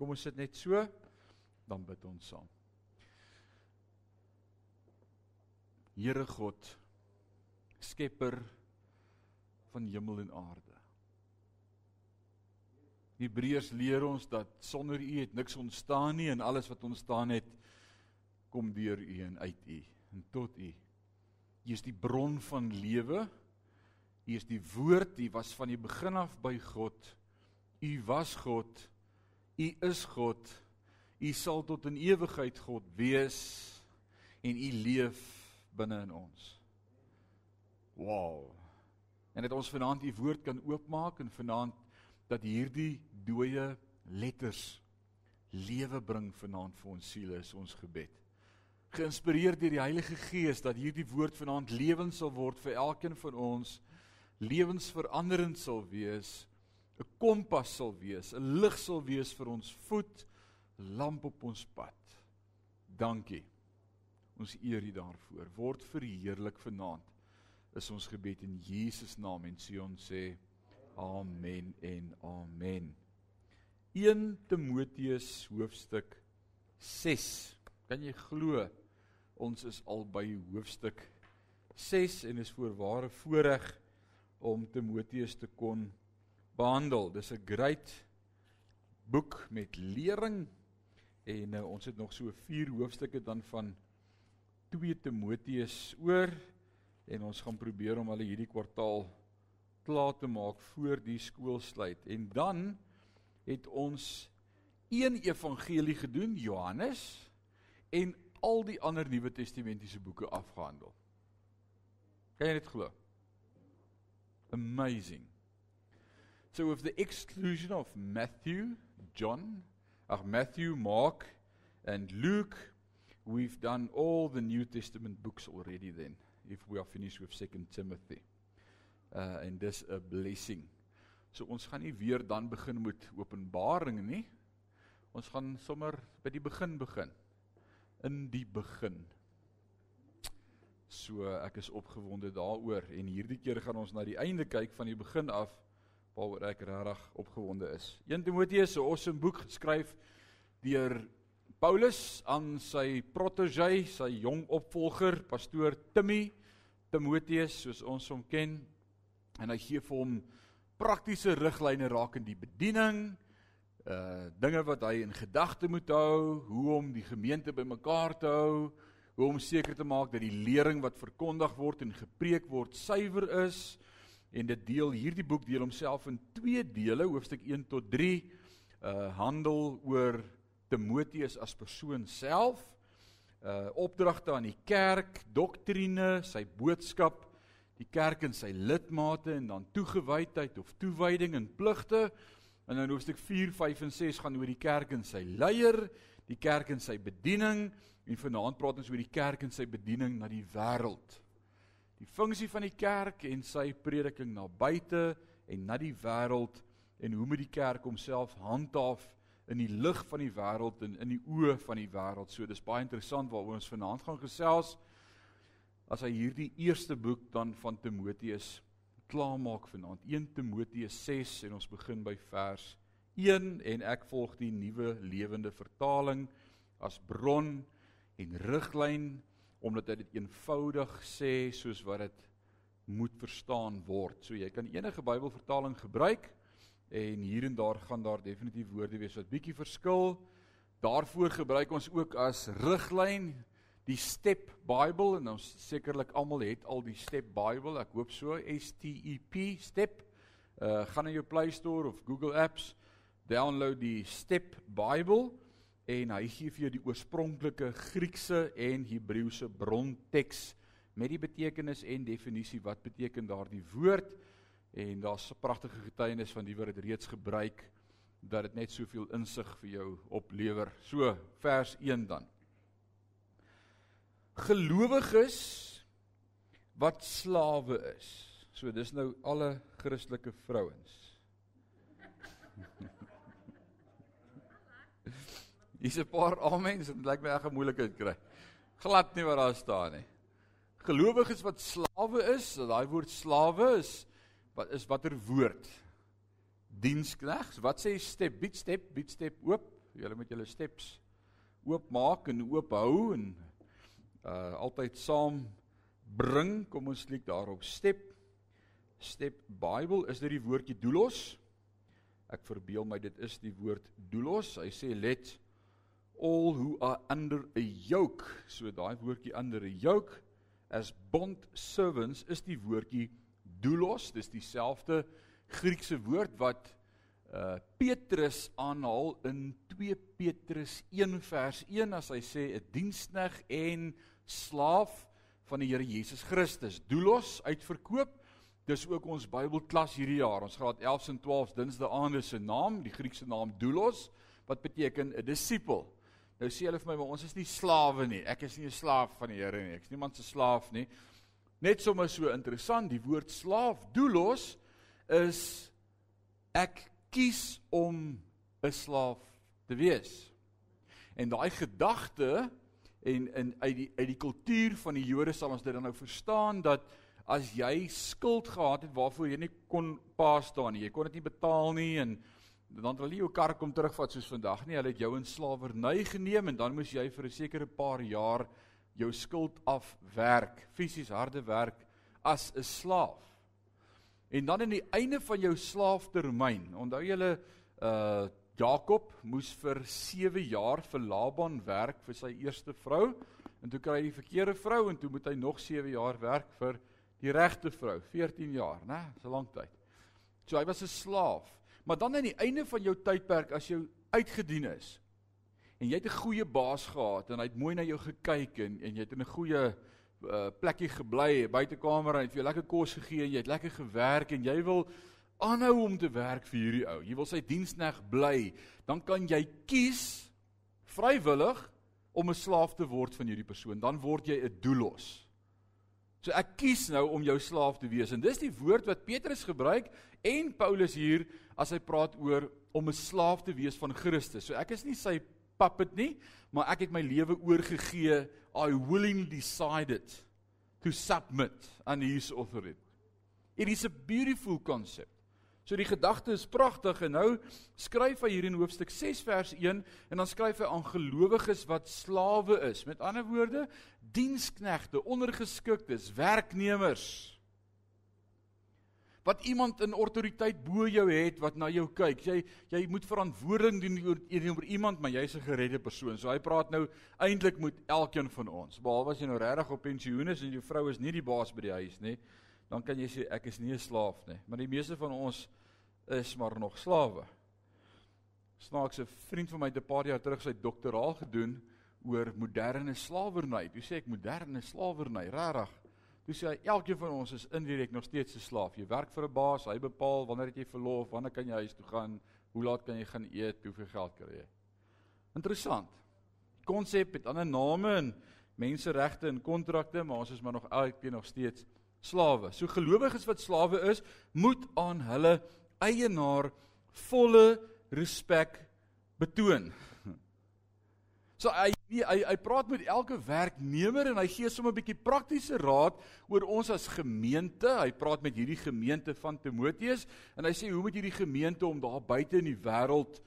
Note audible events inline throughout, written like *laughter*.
Kom ons sit net so, dan bid ons saam. Here God, skepper van hemel en aarde. Hebreërs leer ons dat sonder U het niks ontstaan nie en alles wat ontstaan het kom deur U en uit U en tot U. U is die bron van lewe. U is die woord, U was van die begin af by God. U was God. U is God. U sal tot in ewigheid God wees en U leef binne in ons. Wow. En dat ons vanaand U woord kan oopmaak en vanaand dat hierdie dooie letters lewe bring vanaand vir ons siele is ons gebed. Geïnspireer deur die Heilige Gees dat hierdie woord vanaand lewend sal word vir elkeen van ons, lewensveranderend sal wees, 'n kompas sal wees, 'n lig sal wees vir ons voet, lamp op ons pad. Dankie. Ons eer U daarvoor. Word verheerlik vanaand. Is ons gebed in Jesus naam en Sion sê amen en amen. 1 Timoteus hoofstuk 6. Kan jy glo ons is al by hoofstuk 6 en is voorware voorreg om Timoteus te kon behandel. Dis 'n great boek met lering en uh, ons het nog so 4 hoofstukke dan van 2 Timoteus oor en ons gaan probeer om hulle hierdie kwartaal klaar te maak voor die skool sluit. En dan het ons een evangelie gedoen, Johannes, en al die ander Nuwe Testamentiese boeke afgehandel. Kan jy dit glo? Amazing. So with the exclusion of Matthew, John, ag Matthew, Mark and Luke, we've done all the New Testament books already then if we are finished with 2 Timothy. Uh and this a blessing. So ons gaan nie weer dan begin met Openbaring nie. Ons gaan sommer by die begin begin. In die begin. So ek is opgewonde daaroor en hierdie keer gaan ons na die einde kyk van die begin af waaroor ek regtig opgewonde is. 1 Timoteus, 'n awesome boek geskryf deur Paulus aan sy protégé, sy jong opvolger, pastoor Timmy Timoteus, soos ons hom ken. En hy gee vir hom praktiese riglyne rakende die bediening, uh dinge wat hy in gedagte moet hou, hoe om die gemeente bymekaar te hou, hoe om seker te maak dat die lering wat verkondig word en gepreek word suiwer is. En dit deel hierdie boek deel homself in twee dele, hoofstuk 1 tot 3, uh handel oor Timoteus as persoon self, uh opdragte aan die kerk, doktrine, sy boodskap die kerk en sy lidmate en dan toegewydheid of toewyding en pligte. En in hoofstuk 4, 5 en 6 gaan oor die kerk en sy leier, die kerk en sy bediening en vanaand praat ons oor die kerk en sy bediening na die wêreld. Die funksie van die kerk en sy prediking na buite en na die wêreld en hoe moet die kerk homself handhaaf in die lig van die wêreld en in die oë van die wêreld. So dis baie interessant waaroor ons vanaand gaan gesels as hy hierdie eerste boek dan van Timoteus klaarmaak vanaand 1 Timoteus 6 en ons begin by vers 1 en ek volg die nuwe lewende vertaling as bron en riglyn omdat hy dit eenvoudig sê soos wat dit moet verstaan word. So jy kan enige Bybelvertaling gebruik en hier en daar gaan daar definitief woorde wees wat bietjie verskil. Daarvoor gebruik ons ook as riglyn die Step Bible en ons sekerlik almal het al die Step Bible. Ek hoop so S T E P Step. Uh gaan na jou Play Store of Google Apps, download die Step Bible en hy gee vir jou die oorspronklike Griekse en Hebreëse bronteks met die betekenis en definisie wat beteken daardie woord en daar's 'n pragtige getuienis van die wat dit reeds gebruik dat dit net soveel insig vir jou oplewer. So vers 1 dan gelowiges wat slawe is. So dis nou alle Christelike vrouens. *laughs* Hier's 'n paar amens, dit lyk my reg 'n moeilikheid kry. Glad nie wat daar staan nie. Gelowiges wat slawe is, daai woord slawe is wat is watter woord? Diensknegs. Wat sê step, beat step, beat step oop? Julle moet julle steps oopmaak en oop hou en uh altyd saam bring. Kom ons klik daarop. Step Step Bible is dit die woordjie doulos. Ek verbeel my dit is die woord doulos. Hy sê let all who are under a yoke. So daai woordjie under a yoke as bond servants is die woordjie doulos. Dis dieselfde Griekse woord wat uh Petrus aanhaal in 2 Petrus 1 vers 1 as hy sê 'n dienskneg en slaaf van die Here Jesus Christus. Doulos uitverkoop Dis ook ons Bybelklas hierdie jaar. Ons graad 11 en 12 Dinsdae aande se naam, die Griekse naam doulos, wat beteken 'n disipel. Nou sê hulle vir my, maar ons is nie slawe nie. Ek is nie 'n slaaf van die Here nie. Ek is niemand se slaaf nie. Net sommer so interessant, die woord slaaf, doulos, is ek kies om 'n slaaf te wees. En daai gedagte en in uit die uit die kultuur van die Jode sal ons dit dan nou verstaan dat as jy skuld gehad het waarvoor jy nie kon pa staan nie, jy kon dit nie betaal nie en dan wil jy jou kar kom terugvat soos vandag nie. Hulle het jou in slawerny geneem en dan moes jy vir 'n sekere paar jaar jou skuld afwerk, fisies harde werk as 'n slaaf. En dan aan die einde van jou slaaftermyn, onthou julle uh Jakob moes vir 7 jaar vir Laban werk vir sy eerste vrou en toe kry hy die verkeerde vrou en toe moet hy nog 7 jaar werk vir die regte vrou, 14 jaar, né? Dis 'n lang tyd. So hy was 'n slaaf. Maar dan aan die einde van jou tydperk as jy uitgedien is en jy het 'n goeie baas gehad en hy het mooi na jou gekyk en en jy het in 'n goeie uh, plekkie gebly, buitekamer en hy het vir jou lekker kos gegee en jy het lekker gewerk en jy wil aanhou om te werk vir hierdie ou. Jy wil sy diensneg bly, dan kan jy kies vrywillig om 'n slaaf te word van hierdie persoon. Dan word jy 'n doulos. So ek kies nou om jou slaaf te wees en dis die woord wat Petrus gebruik en Paulus hier as hy praat oor om 'n slaaf te wees van Christus. So ek is nie sy puppet nie, maar ek het my lewe oorgegee. I willingly decided to submit on his authority. It is a beautiful concept. So die gedagte is pragtig en nou skryf hy hier in hoofstuk 6 vers 1 en dan skryf hy aan gelowiges wat slawe is. Met ander woorde, diensknegte, ondergeskiktes, werknemers wat iemand in autoriteit bo jou het wat na jou kyk. Jy jy moet verantwoording doen teenoor iemand, maar jy's 'n geredde persoon. So hy praat nou eintlik met elkeen van ons. Behalwe as jy nou regtig op pensioen is en jou vrou is nie die baas by die huis nie, dan kan jy sê ek is nie 'n slaaf nie. Maar die meeste van ons is maar nog slawe. Snaaks 'n vriend van my het 'n paar jaar terug sy doktoraal gedoen oor moderne slawerny. Toe sê ek moderne slawerny, regtig. Toe sê hy elkeen van ons is indirek nog steeds 'n slaaf. Jy werk vir 'n baas, hy bepaal wanneer jy verlof, wanneer kan jy huis toe gaan, hoe laat kan jy gaan eet, hoeveel geld kry jy. Interessant. Die konsep het ander name en menseregte en kontrakte, maar ons is maar nog elkeen nog steeds slawe. So gelowiges wat slawe is, moet aan hulle eienaar volle respek betoon. So hy hy hy praat met elke werknemer en hy gee sommer 'n bietjie praktiese raad oor ons as gemeente. Hy praat met hierdie gemeente van Timoteus en hy sê hoe moet hierdie gemeente om daar buite in die wêreld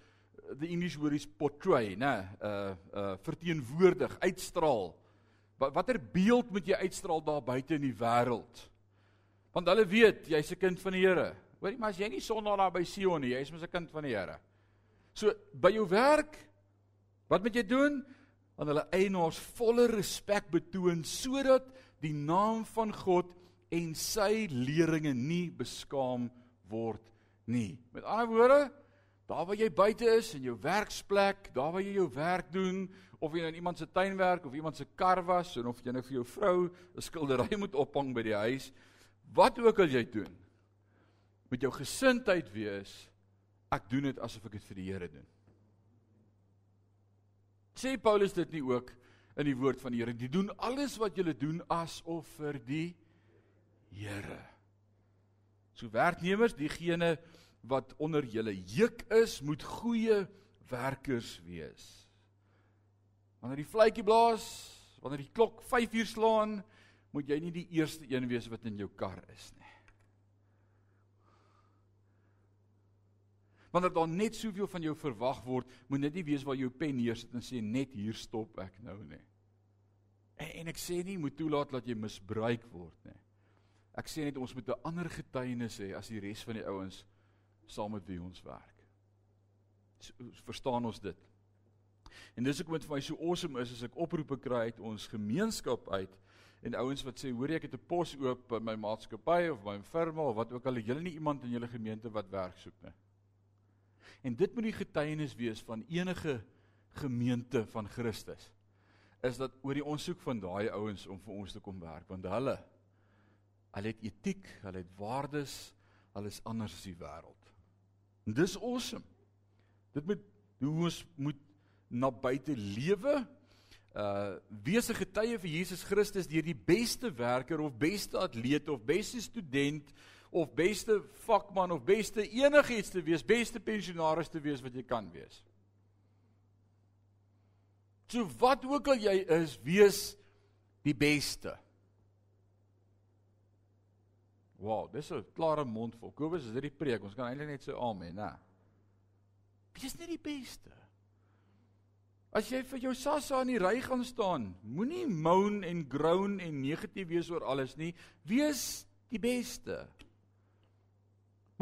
the English word is portray, né? Uh uh verteenwoordig, uitstraal. Wat watter beeld moet jy uitstraal daar buite in die wêreld? Want hulle weet jy's 'n kind van die Here. Hoorie, maar as jy nie sonnaar daar by Sion nie, jy's mos 'n kind van die Here. So by jou werk Wat moet jy doen? Aan hulle eienaars volle respek betoon sodat die naam van God en sy leringe nie beskaam word nie. Met ander woorde, daar waar jy buite is in jou werksplek, daar waar jy jou werk doen, of jy in iemand se tuin werk of iemand se kar was en of jy nou vir jou vrou 'n skildery *laughs* moet ophang by die huis, wat ook al jy doen, moet jou gesindheid wees ek doen dit asof ek dit vir die Here doen. Sê Paulus dit nie ook in die woord van die Here? Die doen alles wat julle doen asof vir die Here. So werknemers, diegene wat onder julle juk is, moet goeie werkers wees. Wanneer die fluitjie blaas, wanneer die klok 5 uur slaan, moet jy nie die eerste een wees wat in jou kar is nie. Wanneer daar net soveel van jou verwag word, moet dit nie wees waar jy jou pen neersit en sê net hier stop ek nou nie. En, en ek sê nie moet toelaat dat jy misbruik word nie. Ek sê net ons moet 'n ander getuienis hê as die res van die ouens saam met wie ons werk. So, verstaan ons dit? En dis hoekom dit vir my so awesome is as ek oproepe kry uit ons gemeenskap uit en ouens wat sê hoor jy ek het 'n pos oop by my maatskappy of by my firma of wat ook al, julle nie iemand in julle gemeente wat werk soek nie. En dit moet die getuienis wees van enige gemeente van Christus. Is dat oor die onsoek van daai ouens om vir ons te kom werk want hulle hulle het etiek, hulle het waardes, hulle is anders as die wêreld. En dis awesome. Dit moet hoe ons moet na buite lewe uh wees 'n getuie vir Jesus Christus deur die beste werker of beste atleet of beste student of beste vakman of beste enigiets te wees, beste pensionaris te wees wat jy kan wees. So wat ook al jy is, wees die beste. Wow, dis 'n klare mond vol. Kobus, is dit die preek? Ons kan eintlik net sê amen, né? Wees net die beste. As jy vir jou sassa in die ry gaan staan, moenie moan en groan en negatief wees oor alles nie. Wees die beste.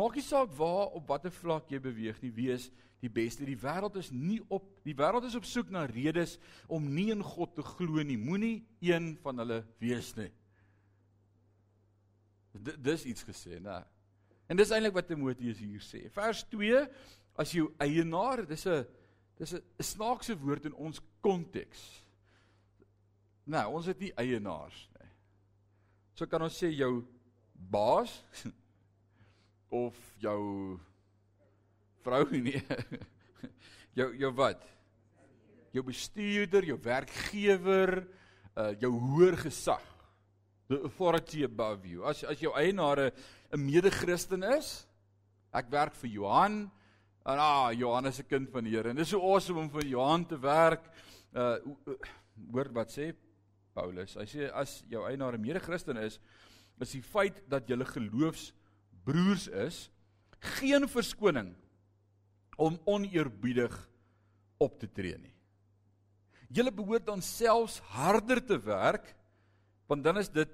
Maak nie saak waar op watter vlak jy beweeg nie, wees die beste. Die wêreld is nie op die wêreld is op soek na redes om nie in God te glo nie. Moenie een van hulle wees nie. D dis iets gesê, né? En dis eintlik wat Timoteus hier sê. Vers 2 as jou eienaar, dis 'n Dis 'n snaakse woord in ons konteks. Nou, ons het nie eienaars nie. So kan ons sê jou baas *laughs* of jou vrou *laughs* nie. Jou jou wat? Jou bestuurder, jou werkgewer, uh jou hoër gesag. The authority above you. As as jou eienaar 'n mede-Christen is, ek werk vir Johan, En ah, Johannes se kind van die Here. En dis so awesome om vir Johan te werk. Uh hoor wat sê Paulus. Hy sê as jou eienaar 'n mede-Christen is, is die feit dat julle geloofsbroers is, geen verskoning om oneerbiedig op te tree nie. Julle behoort dan selfs harder te werk want dan is dit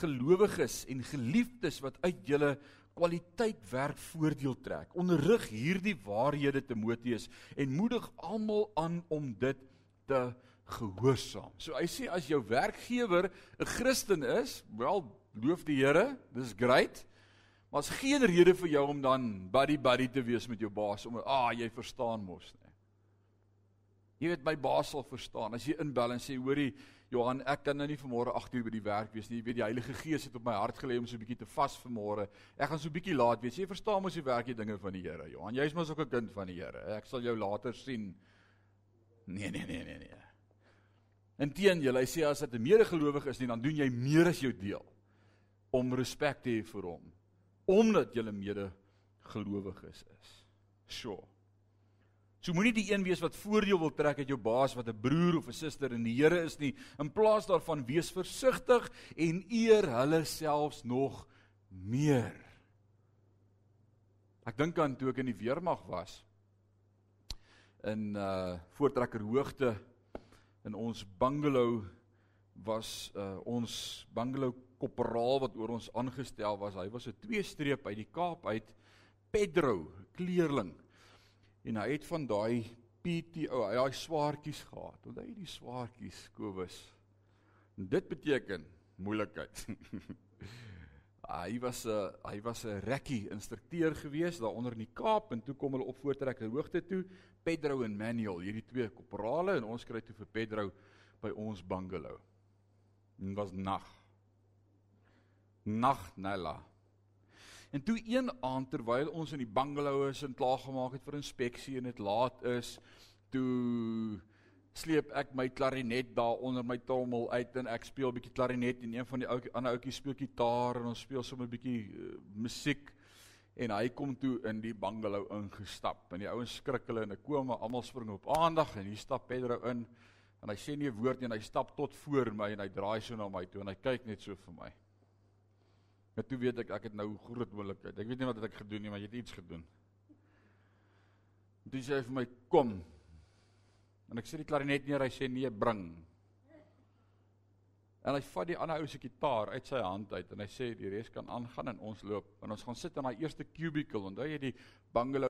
gelowiges en geliefdes wat uit julle kwaliteit werk voordeel trek. Onderrig hierdie waarhede Timoteus en moedig almal aan om dit te gehoorsaam. So hy sê as jou werkgewer 'n Christen is, wel loof die Here, dis great. Maar as geen rede vir jou om dan buddy buddy te wees met jou baas om ah jy verstaan mos nie. Jy weet my baas sal verstaan as jy inbel en sê hoorie Johan, ek kan nou nie vanmôre 8 uur by die werk wees nie. Jy weet die Heilige Gees het op my hart gelê om so 'n bietjie te vas vanmôre. Ek gaan so 'n bietjie laat wees. Jy verstaan mos die werk jy dinge van die Here, Johan. Jy's mos ook 'n kind van die Here. Ek sal jou later sien. Nee, nee, nee, nee, nee. Inteendeel, hy sê as dit 'n medegelowige is, nie, dan doen jy meer as jou deel om respek te hê vir hom omdat jy 'n medegelowiges is. Sure. So moenie die een wees wat voordeel wil trek uit jou baas wat 'n broer of 'n suster in die Here is nie. In plaas daarvan wees versigtig en eer hulle selfs nog meer. Ek dink aan toe ek in die weermag was in uh Voortrekker Hoogte in ons bungalow was uh ons bungalow korporaal wat oor ons aangestel was. Hy was 'n twee streep uit die Kaap uit Pedro, kleerling. En hy het van daai PTO, hy daai swaartjies gehad. Onthou jy die swaartjies, Kobus? En dit beteken moeilikheid. *laughs* hy was 'n hy was 'n rekkie instrukteur gewees daar onder in die Kaap en toe kom hulle op voortrek hoogte toe, Pedro en Manuel, hierdie twee korporale en ons kry toe vir Pedro by ons bungalow. En was nag. Nag Nella. En toe een aand terwyl ons in die bungalow is en klaar gemaak het vir inspeksie en dit laat is, toe sleep ek my klarinet daar onder my trommel uit en ek speel 'n bietjie klarinet en een van die ou ander ouetjies speel gitaar en ons speel sommer 'n bietjie uh, musiek en hy kom toe in die bungalow ingestap en die ouens skrik hulle en ek kom maar almal spring op aandag en hier stap Pedro in en hy sê nie 'n woord nie en hy stap tot voor my en hy draai so na my toe en hy kyk net so vir my. Maar toe weet ek ek het nou groot moontlikheid. Ek weet nie wat ek gedoen nie, maar jy het iets gedoen. Toe sê hy vir my kom. En ek sit die klarinet neer, hy sê nee, bring. En hy vat die ander ou se gitaar uit sy hand uit en hy sê die res kan aangaan en ons loop. En ons gaan sit in daai eerste cubicle. Onthou jy die bungalow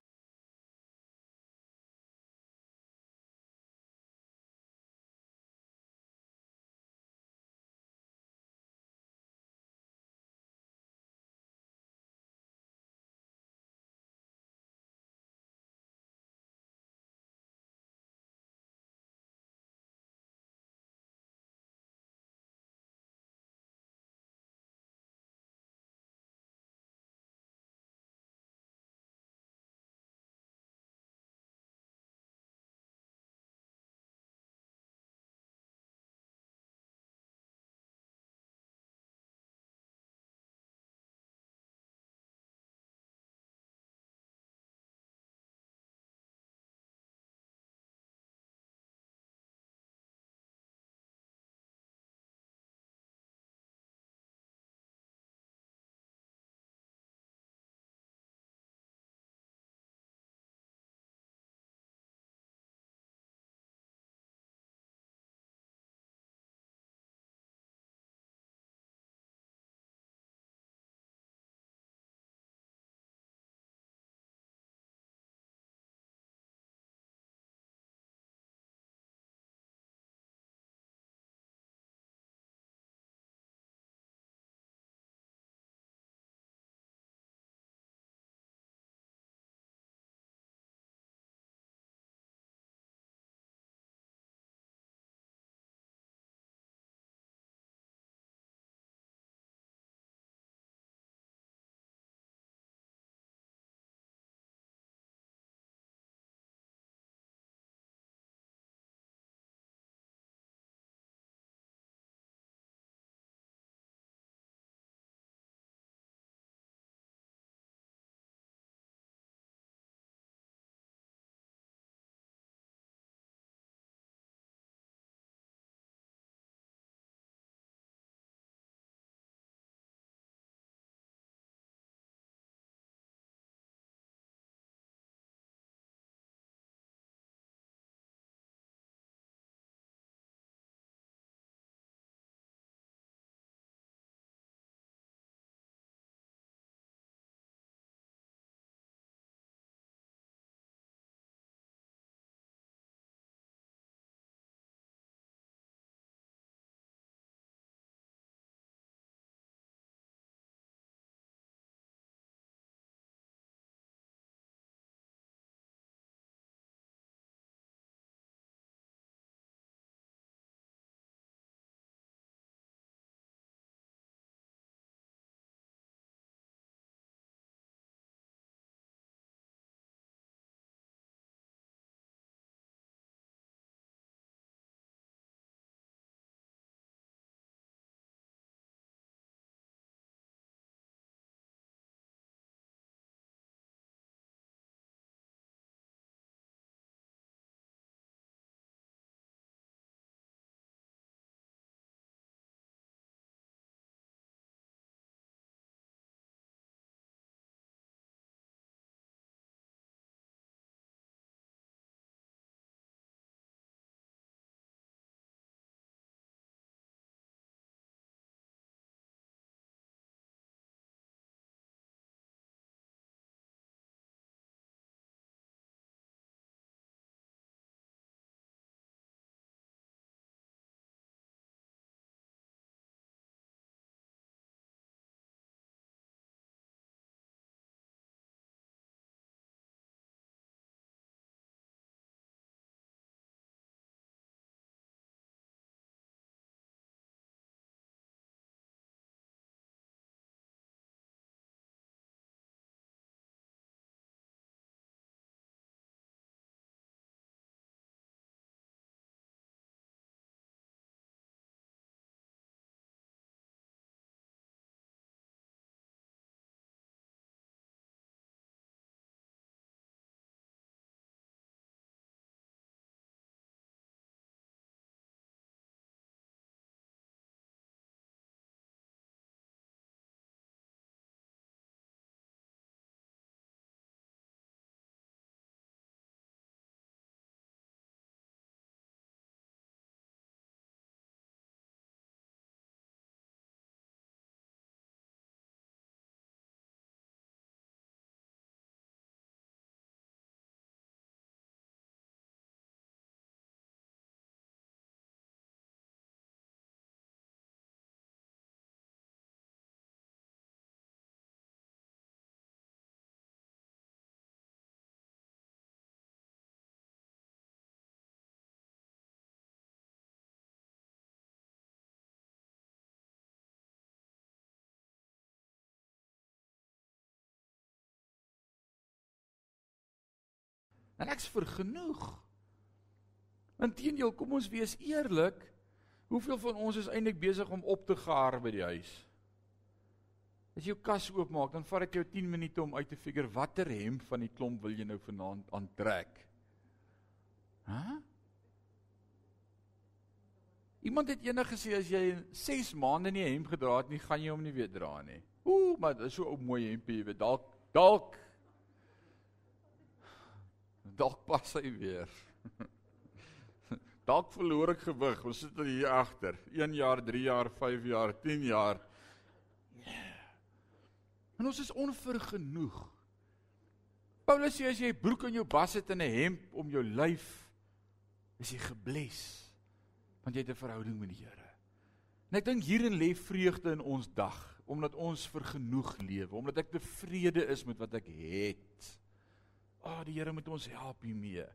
En ek's vergenoeg. Inteendeel, kom ons wees eerlik. Hoeveel van ons is eintlik besig om op te gaar by die huis? As jy jou kas oopmaak, dan vat dit jou 10 minute om uit te figure watter hemp van die klomp wil jy nou vanaand aantrek. Hæ? Huh? Iemand het eendag gesê as jy 6 maande nie 'n hemp gedra het nie, gaan jy hom nie weer dra nie. Ooh, maar dit is so 'n mooi hempie, jy weet, dalk dalk dalk pas hy weer. *laughs* dalk verloor ek gewig. Ons sit hier agter. 1 jaar, 3 jaar, 5 jaar, 10 jaar. En ons is onvergenoeg. Paulus sê as jy 'n broek in jou bas het en 'n hemp om jou lyf, is jy gebless want jy het 'n verhouding met die Here. En ek dink hierin lê vreugde in ons dag, omdat ons vergenoeg lewe, omdat ek tevrede is met wat ek het. Ah, oh, die Here moet ons help hiermee.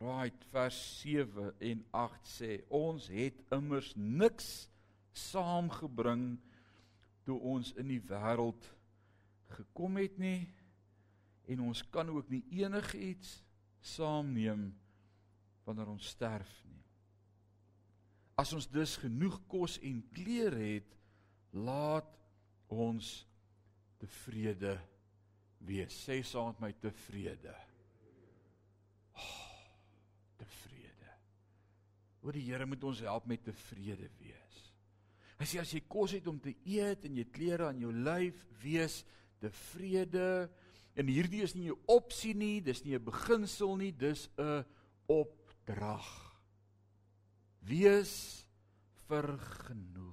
Right, vers 7 en 8 sê ons het immers niks saamgebring toe ons in die wêreld gekom het nie en ons kan ook nie enigiets saamneem wanneer ons sterf nie. As ons dus genoeg kos en klere het, laat ons tevrede wees. Sê saam met my tevrede. Oh, tevrede. Oor die Here moet ons help met tevrede wees. Hy sê as jy kos het om te eet en jy klere aan jou lyf, wees tevrede. En hierdie is nie 'n opsie nie, dis nie 'n beginsel nie, dis 'n op drag. Wees vergenoeg.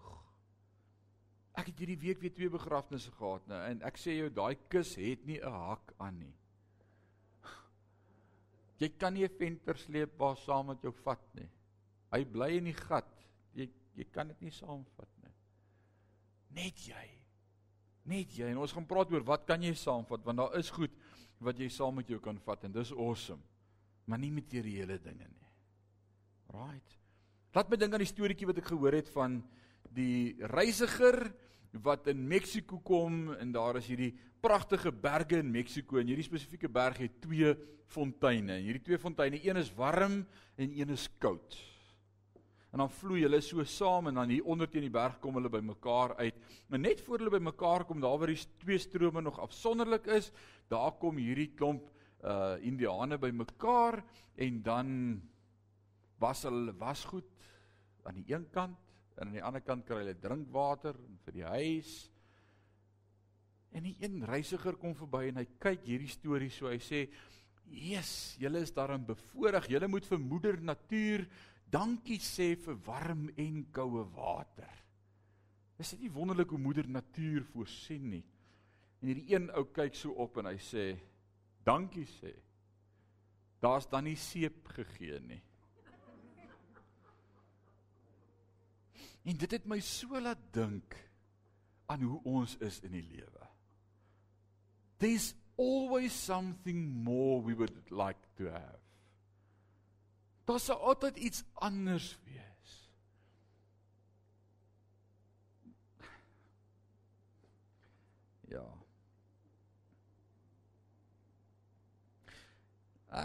Ek het hierdie week weer twee begrafnisse gehad nou en ek sê jou daai kus het nie 'n hak aan nie. *sighs* Jy kan nie 'n venter sleep waar saam met jou vat nie. Hy bly in die gat. Jy jy kan dit nie saamvat nie. Net jy. Net jy. En ons gaan praat oor wat kan jy saamvat want daar is goed wat jy saam met jou kan vat en dis awesome. Maar nie materiële dinge nie. Right. Laat my dink aan die storieetjie wat ek gehoor het van die reisiger wat in Mexiko kom en daar is hierdie pragtige berge in Mexiko en hierdie spesifieke berg het twee fonteine. En hierdie twee fonteine, een is warm en een is koud. En dan vloei hulle so saam en dan hier onder teen die berg kom hulle by mekaar uit. Maar net voor hulle by mekaar kom, daar waar die twee strome nog afsonderlik is, daar kom hierdie klomp uh indiane by mekaar en dan was hulle wasgoed aan die een kant en aan die ander kant kry hulle drinkwater vir die huis. En die een reisiger kom verby en hy kyk hierdie storie so hy sê: "Jesus, julle is daarin bevoordeel. Julle moet vir moeder natuur dankie sê vir warm en koue water." Is dit nie wonderlik hoe moeder natuur voorsien nie? En hierdie een ou kyk so op en hy sê: "Dankie sê. Daar's dan nie seep gegee nie." En dit het my so laat dink aan hoe ons is in die lewe. There's always something more we would like to have. Daar sou altyd iets anders wees. Ja.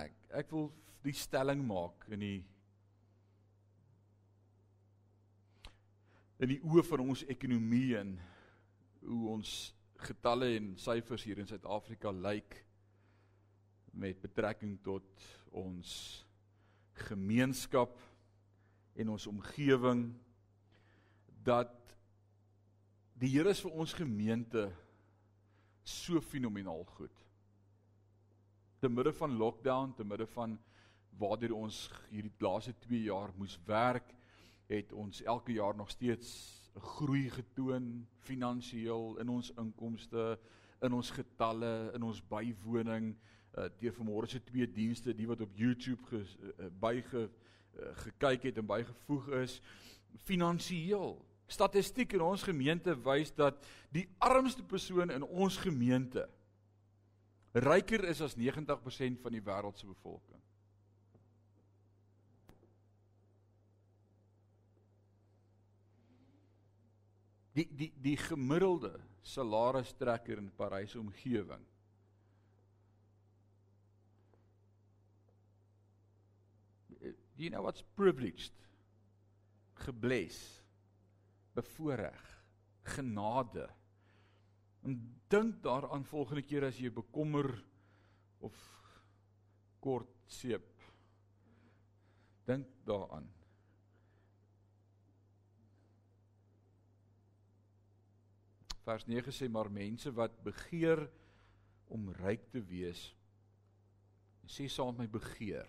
Ek ek wil die stelling maak in die in die oë van ons ekonomie en hoe ons getalle en syfers hier in Suid-Afrika lyk met betrekking tot ons gemeenskap en ons omgewing dat die Here is vir ons gemeente so fenomenaal goed. Te midde van lockdown, te midde van waardeur ons hierdie laaste 2 jaar moes werk, het ons elke jaar nog steeds 'n groei getoon finansiëel in ons inkomste, in ons getalle, in ons bywoning uh, deur vanmôre se twee dienste, die wat op YouTube ge, uh, byge uh, gekyk het en bygevoeg is finansiëel. Statistiek in ons gemeente wys dat die armste persoon in ons gemeente ryker is as 90% van die wêreld se bevolking. die die die gemiddelde salaris-trekker in Parys omgewing you know what's privileged? Gebless bevoorreg genade. En dink daaraan volgende keer as jy bekommer of kort seep. Dink daaraan. Vers 9 sê maar mense wat begeer om ryk te wees sê saam my begeer.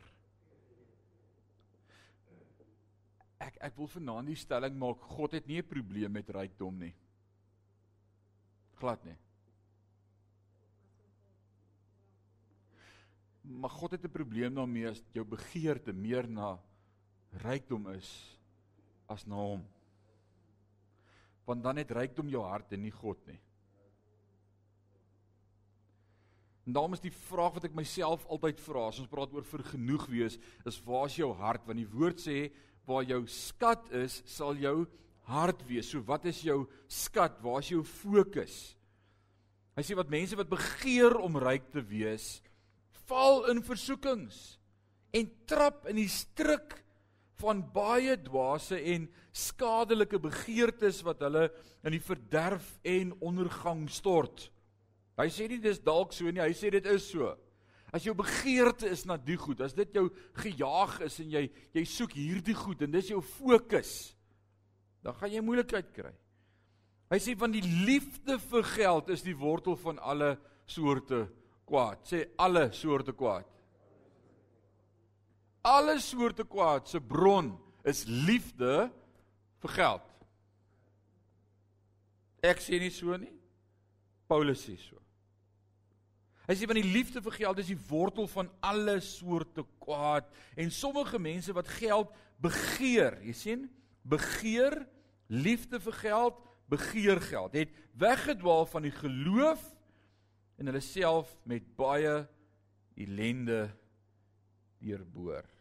Ek ek wil vanaand die stelling maak God het nie 'n probleem met rykdom nie. Glad nie. Maar God het 'n probleem daarmee as jou begeerte meer na rykdom is as na hom. Want dan het rykdom jou hart en nie God nie. En daarom is die vraag wat ek myself altyd vra as ons praat oor vergenoeg wees, is waar is jou hart? Want die woord sê waar jou skat is, sal jou hart wees. So wat is jou skat? Waar is jou fokus? Hy sê wat mense wat begeer om ryk te wees, val in versoekings en trap in die struik van baie dwaase en skadelike begeertes wat hulle in die verderf en ondergang stort. Hy sê nie dis dalk so nie, hy sê dit is so. As jou begeerte is na die goed, as dit jou gejaag is en jy jy soek hierdie goed en dis jou fokus, dan gaan jy moeilikheid kry. Hy sê van die liefde vir geld is die wortel van alle soorte kwaad. Sê alle soorte kwaad. Alle soorte kwaad se bron is liefde vir geld. Ek sê nie so nie. Paulus sê so. Hy sê van die liefde vir geld is die wortel van alle soorte kwaad en sommige mense wat geld begeer, jy sien, begeer liefde vir geld, begeer geld, het weggedwaal van die geloof en hulle self met baie ellende deurboor.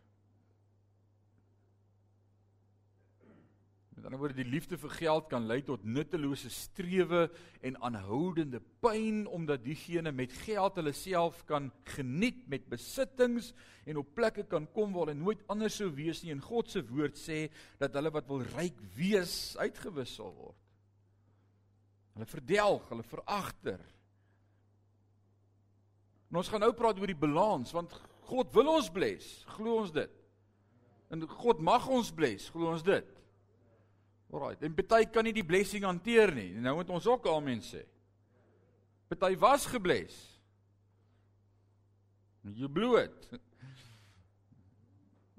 Met ander woorde, die liefde vir geld kan lei tot nuttelose strewe en aanhoudende pyn omdat diegene met geld hulle self kan geniet met besittings en op plekke kan kom waar hulle nooit anders sou wees nie. En God se woord sê dat hulle wat wil ryk wees uitgewissel word. Hulle verdelg, hulle veragter. En ons gaan nou praat oor die balans want God wil ons bless, glo ons dit. En God mag ons bless, glo ons dit. Alraai, en party kan nie die blessing hanteer nie. Nou moet ons ook amen sê. Party was gebless. You blew it.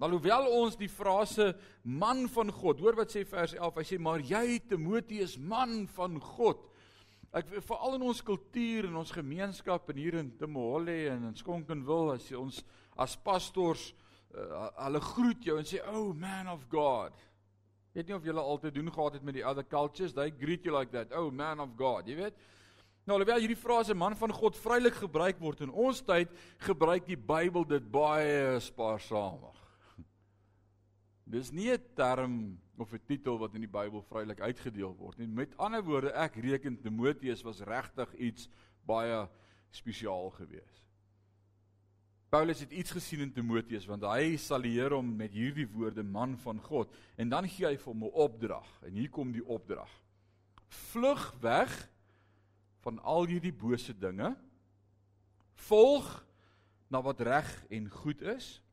Alhoewel ons die frase man van God, hoor wat sê vers 11, hy sê maar jy Timoteus man van God. Ek veral in ons kultuur en ons gemeenskap en hier in Timohole en in Skonkenwil as ons as pastors uh, hulle groet jou en sê oh man of God. Weet nie of julle al te doen gehad het met die other cultures, they greet you like that. Oh man of God, jy weet. Nou alhoewel hierdie frase man van God vrylik gebruik word in ons tyd, gebruik die Bybel dit baie spaarsamig. *laughs* Dis nie 'n term of 'n titel wat in die Bybel vrylik uitgedeel word nie. Met ander woorde, ek reken Timoteus was regtig iets baie spesiaal geweest. Paulus het iets gesien in Timoteus want hy salieer hom met hierdie woorde man van God en dan gee hy vir hom 'n opdrag en hier kom die opdrag. Vlug weg van al hierdie bose dinge. Volg na wat reg en goed is.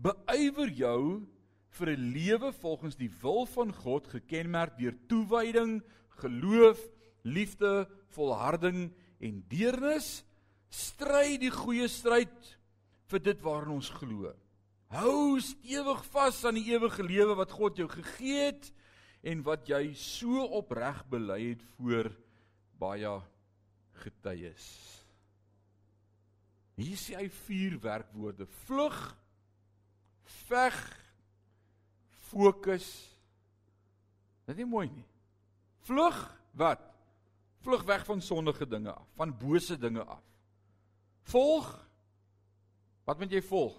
Beywer jou vir 'n lewe volgens die wil van God gekenmerk deur toewyding, geloof, liefde, volharding en deernis. Stry die goeie stryd vir dit waarin ons glo. Hou stewig vas aan die ewige lewe wat God jou gegee het en wat jy so opreg bely het voor baie getuies. Hier sê hy vier werkwoorde: vlug, veg, fokus. Dit is mooi nie. Vlug wat? Vlug weg van sondige dinge af, van bose dinge af. Volg Wat moet jy volg?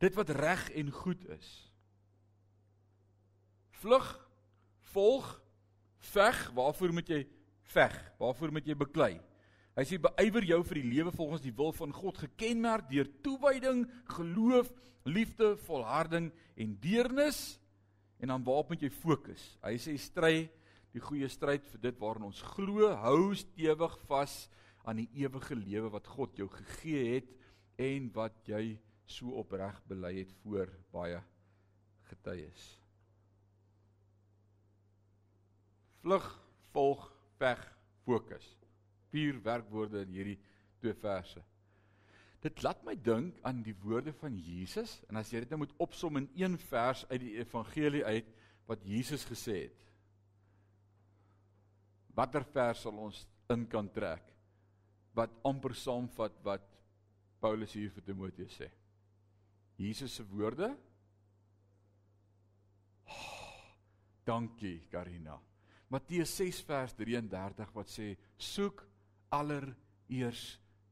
Dit wat reg en goed is. Vlug, volg, veg, waarvoor moet jy veg? Waarvoor moet jy beklei? Hy sê beywer jou vir die lewe volgens die wil van God gekenmerk deur toewyding, geloof, liefde, volharding en deernis en dan waarop moet jy fokus? Hy sê stry die goeie stryd vir dit waarin ons glo, hou stewig vas aan die ewige lewe wat God jou gegee het en wat jy so opreg bely het voor baie getuies. Vlug, volg, veg, fokus. Vier werkwoorde in hierdie twee verse. Dit laat my dink aan die woorde van Jesus en as jy dit nou moet opsom in een vers uit die evangelie uit wat Jesus gesê het. Watter vers sal ons in kan trek wat amper saamvat wat Paulus hier vir Timoteus sê? Jesus se woorde? Oh, dankie Karina. Matteus 6 vers 33 wat sê soek allereers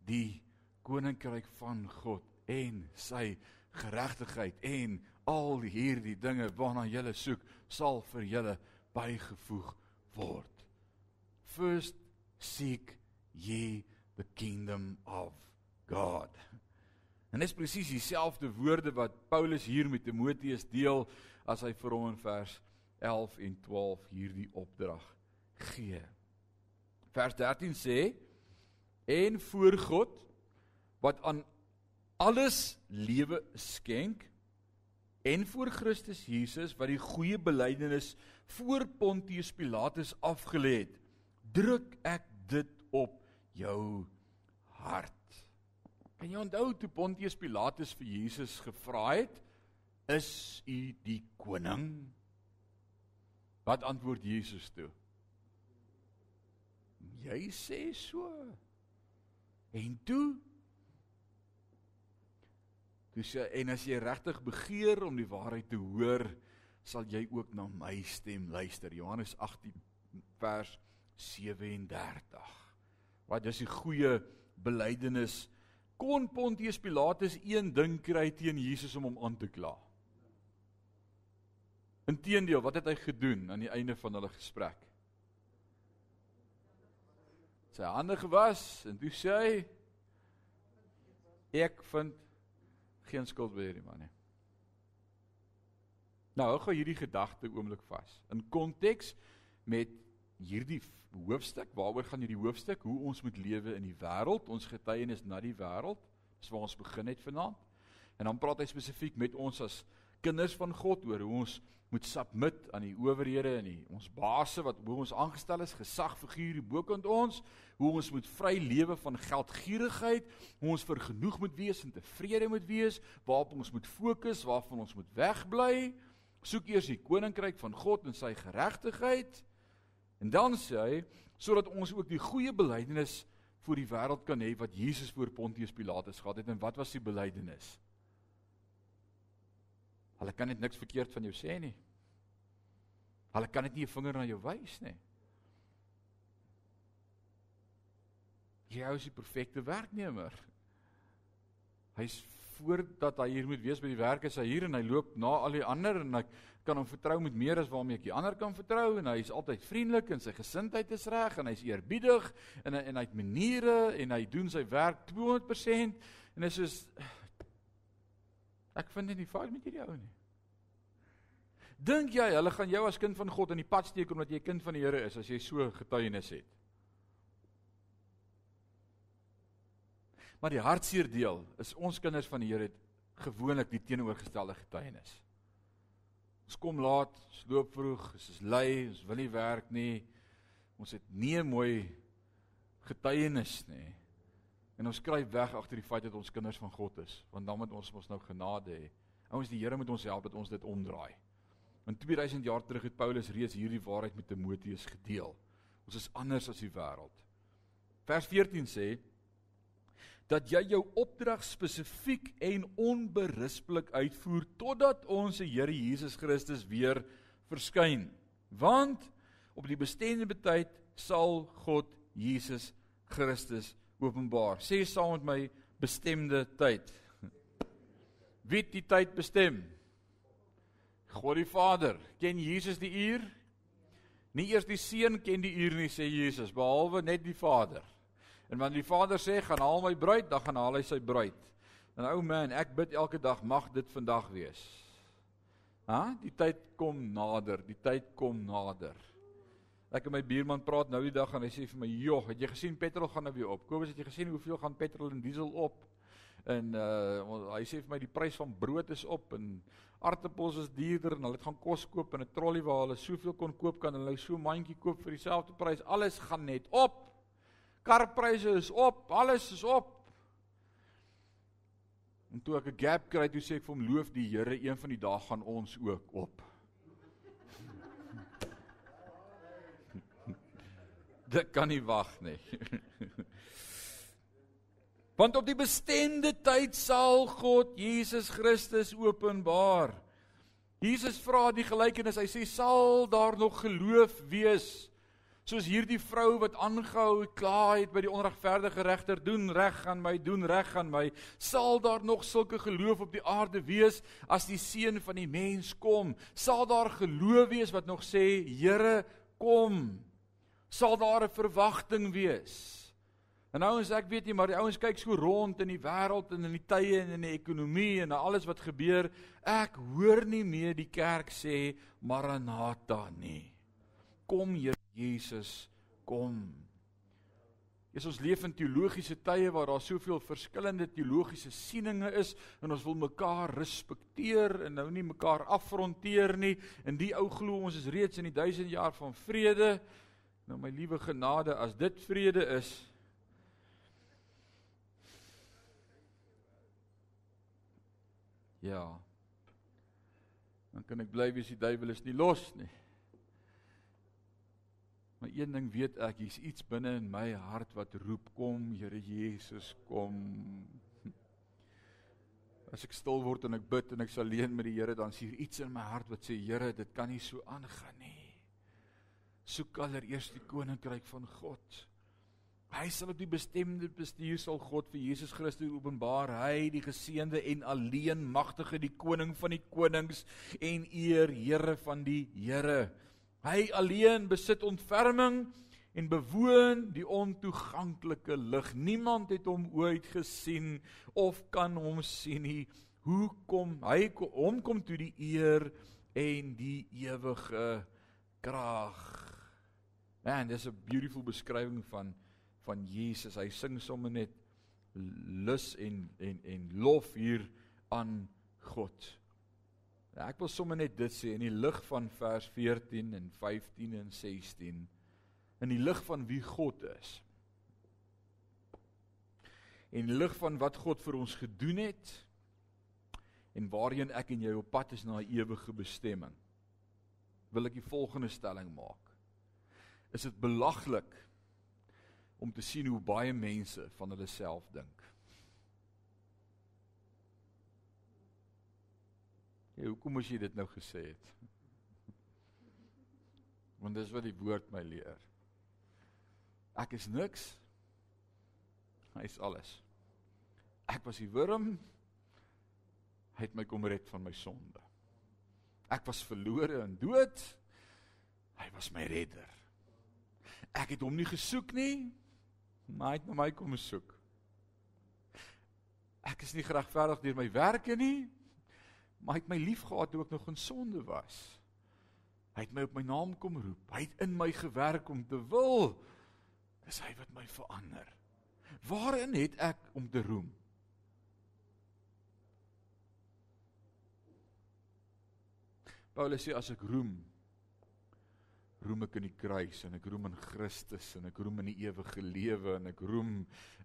die koninkryk van God en sy geregtigheid en al hierdie dinge waarna jy soek sal vir julle bygevoeg word. First seek ye the kingdom of God. En dis presies dieselfde woorde wat Paulus hier met Timoteus deel as hy vir hom in vers 11 en 12 hierdie opdrag gee. Vers 13 sê en voor God wat aan alles lewe skenk en voor Christus Jesus wat die goeie belydenis voor Pontius Pilatus afgelê het druk ek dit op jou hart kan jy onthou toe Pontius Pilatus vir Jesus gevra het is u die koning wat antwoord Jesus toe jy sê so en toe Toe sê en as jy regtig begeer om die waarheid te hoor, sal jy ook na my stem luister. Johannes 18 vers 37. Wat is die goeie belydenis? Kon Pontius Pilatus een ding kry teen Jesus om hom aan te kla? Inteendeel, wat het hy gedoen aan die einde van hulle gesprek? Sy hande gewas en toe sê hy ek vind geen skuld by hierdie man nie. Nou, hou gou hierdie gedagte oomblik vas. In konteks met hierdie hoofstuk, waaroor gaan hierdie hoofstuk? Hoe ons moet lewe in die wêreld, ons getuienis na die wêreld. Dis waar ons begin het vanaand. En dan praat hy spesifiek met ons as kinders van God oor hoe ons moet submit aan die owerhede en die ons baase wat bo ons aangestel is, gesagfigure bokant ons, hoe ons moet vry lewe van geldgierigheid, hoe ons vergenoeg moet wees en tevrede moet wees, waarop ons moet fokus, waarvan ons moet wegbly. Soek eers die koninkryk van God en sy geregtigheid. En dan sê hy sodat ons ook die goeie belydenis voor die wêreld kan hê wat Jesus voor Pontius Pilatus gehad het en wat was die belydenis? Hulle kan net niks verkeerd van jou sê nie. Hulle kan net nie 'n vinger na jou wys nie. Jy is die perfekte werknemer. Hy's voordat hy hier moet wees by die werk is hy hier en hy loop na al die ander en ek kan hom vertrou met meer as waarmee ek die ander kan vertrou en hy's altyd vriendelik en sy gesindheid is reg en hy's eerbiedig en en hy het maniere en hy doen sy werk 200% en dit is Ek vind dit nie fout met hierdie ou nie. Dink jy hulle gaan jou as kind van God in die pad steek omdat jy kind van die Here is as jy so getuienis het? Maar die hartseer deel is ons kinders van die Here het gewoonlik die teenoorgestelde getuienis. Ons kom laat, ons loop vroeg, ons is lui, ons wil nie werk nie. Ons het nie 'n mooi getuienis nie. En ons skryf weg agter die feit dat ons kinders van God is, want dan moet ons mos nou genade hê. Ouens, die Here moet ons help dat ons dit omdraai. In 2000 jaar terug het Paulus reeds hierdie waarheid met Timoteus gedeel. Ons is anders as die wêreld. Vers 14 sê dat jy jou opdrag spesifiek en onberispelik uitvoer totdat ons se Here Jesus Christus weer verskyn. Want op die bestemde tyd sal God Jesus Christus openbaar. Sê saam met my bestemde tyd. Wie het die tyd bestem? God die Vader. Ken Jesus die uur? Nie eers die seun ken die uur nie sê Jesus, behalwe net die Vader. En wanneer die Vader sê gaan haal my bruid, dan gaan haal hy sy bruid. En ou man, ek bid elke dag mag dit vandag wees. Ha? Die tyd kom nader, die tyd kom nader. Ek en my buurman praat nou die dag en hy sê vir my, "Jog, het jy gesien petrol gaan nou weer op? Kobus, het jy gesien hoeveel gaan petrol en diesel op?" En uh hy sê vir my die prys van brood is op en aartappels is duurder en hulle gaan kos koop in 'n trolly waar hulle soveel kon koop kan hulle so 'n mandjie koop vir dieselfde prys. Alles gaan net op. Karpryse is op, alles is op. En toe ek 'n gap kry, toe sê ek vir hom loof die Here, een van die dae gaan ons ook op. *laughs* Dit kan nie wag nie. *laughs* Want op die bestemde tyd sal God Jesus Christus openbaar. Jesus vra die gelykenis, hy sê sal daar nog geloof wees? Soos hierdie vrou wat aangehou kla het by die onregverdige regter, doen reg aan my, doen reg aan my, sal daar nog sulke geloof op die aarde wees as die seun van die mens kom? Sal daar geloof wees wat nog sê, Here, kom? Sal daar 'n verwagting wees? En ouens, ek weet nie, maar die ouens kyk so rond in die wêreld en in die tye en in die ekonomie en alles wat gebeur. Ek hoor nie meer die kerk sê Maranatha nie. Kom Here Jesus kom. Is ons leef in teologiese tye waar daar soveel verskillende teologiese sieninge is en ons wil mekaar respekteer en nou nie mekaar afronteer nie. En die ou glo ons is reeds in die 1000 jaar van vrede. Nou my liewe genade, as dit vrede is, Ja. Dan kan ek bly wees die duiwel is nie los nie. Maar een ding weet ek, hier's iets binne in my hart wat roep kom, Here Jesus, kom. As ek stil word en ek bid en ek's alleen met die Here, dan sien iets in my hart wat sê, Here, dit kan nie so aangaan nie. Soek allereers die koninkryk van God. Hy sal op die bestemde bestuur sal God vir Jesus Christus openbaar. Hy die geseënde en alleen magtige, die koning van die konings en eer Here van die Here. Hy alleen besit ontferming en bewoon die ontoeganklike lig. Niemand het hom ooit gesien of kan hom sien nie. Hoe kom hy hom kom toe die eer en die ewige krag. Man, dis 'n beautiful beskrywing van van Jesus. Hy sing sommer net lus en en en lof hier aan God. Ja, ek wil sommer net dit sê in die lig van vers 14 en 15 en 16 in die lig van wie God is. En die lig van wat God vir ons gedoen het en waarheen ek en jy op pad is na 'n ewige bestemming. Wil ek die volgende stelling maak. Is dit belaglik om te sien hoe baie mense van hulle self dink? Ja, hoekom moes jy dit nou gesê het? Want dis wat die woord my leer. Ek is niks. Hy is alles. Ek was die wurm. Hy het my kom red van my sonde. Ek was verlore en dood. Hy was my redder. Ek het hom nie gesoek nie, maar hy het na my kom soek. Ek is nie geregverdig deur my werke nie, maar hy het my liefgehad toe ek nog in sonde was. Hy het my op my naam kom roep. Hy het in my gewerk om te wil. Dis hy wat my verander. Waarin het ek om te roem? Paulus sê as ek roem, roem ek in die kruis en ek roem in Christus en ek roem in die ewige lewe en ek roem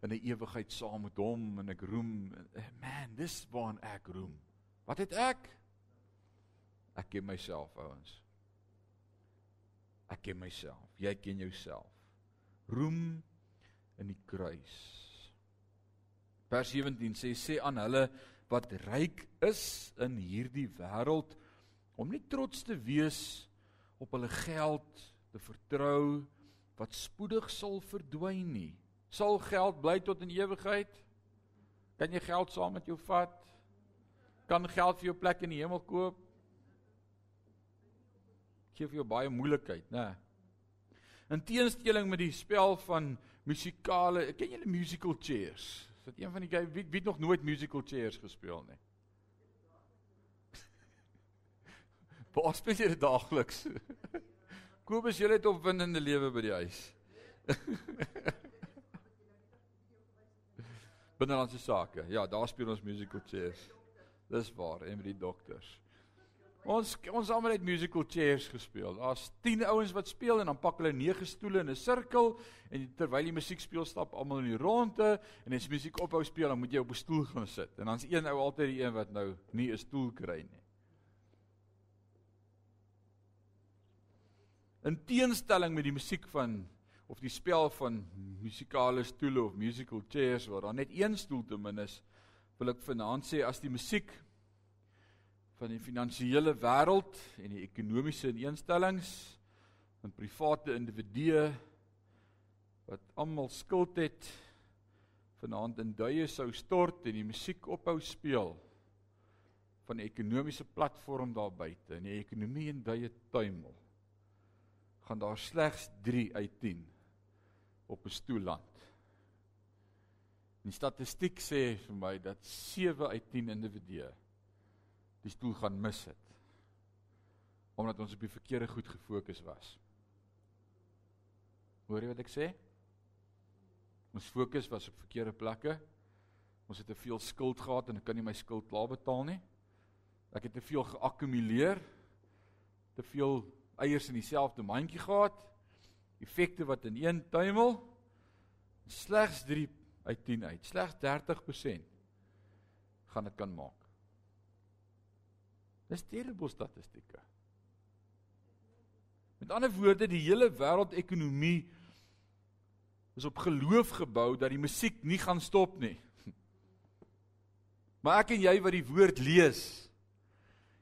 in 'n ewigheid saam met hom en ek roem man, dis waar ek roem. Wat het ek? Ek ken myself, ouens. Ek ken myself. Jy ken jouself. Roem in die kruis. Vers 17 sê sê aan hulle wat ryk is in hierdie wêreld om nie trots te wees op hulle geld te vertrou wat spoedig sal verdwyn nie. Sal geld bly tot in ewigheid? Kan jy geld saam met jou vat? Kan geld vir jou plek in die hemel koop. Gee vir jou baie moeilikheid, né? In teenstelling met die spel van musikale, ken julle musical chairs? Is dit een van die wie wie het nog nooit musical chairs gespeel nie? *laughs* Waar speel jy dit daagliks? *laughs* Kobus, jy het opwindende lewe by die huis. *laughs* Binnelandse sake. Ja, daar speel ons musical chairs. Dis waar, en met die dokters. Ons ons almal het musical chairs gespeel. Daar's 10 ouens wat speel en dan pak hulle 9 stoele in 'n sirkel en terwyl die musiek speel stap almal in die ronde en as musiek ophou speel dan moet jy op 'n stoel gaan sit. En dan's een ou altyd die een wat nou nie 'n stoel kry nie. In teenstelling met die musiek van of die spel van musikale stoele of musical chairs waar daar net een stoel te min is, wil ek vanaand sê as die musiek van die finansiële wêreld en die ekonomiese instellings en private individue wat almal skuld het vanaand in duie sou stort en die musiek ophou speel van die ekonomiese platform daar buite en die ekonomie in duie tuimel gaan daar slegs 3 uit 10 op 'n stoel land. Die statistiek sê vir my dat 7 uit 10 individue die stoel gaan mis het. Omdat ons op die verkeerde goed gefokus was. Hoor jy wat ek sê? Ons fokus was op verkeerde plekke. Ons het te veel skuld gehad en ek kan nie my skuld klaar betaal nie. Ek het te veel geakkumuleer. Te veel eiers in dieselfde mandjie gehad. Effekte wat in een tuimel slegs 3 uit 10 uit. Slegs 30% gaan dit kan maak. Dis terrible statistieke. Met ander woorde, die hele wêreldekonomie is op geloof gebou dat die musiek nie gaan stop nie. *laughs* Maar ek en jy wat die woord lees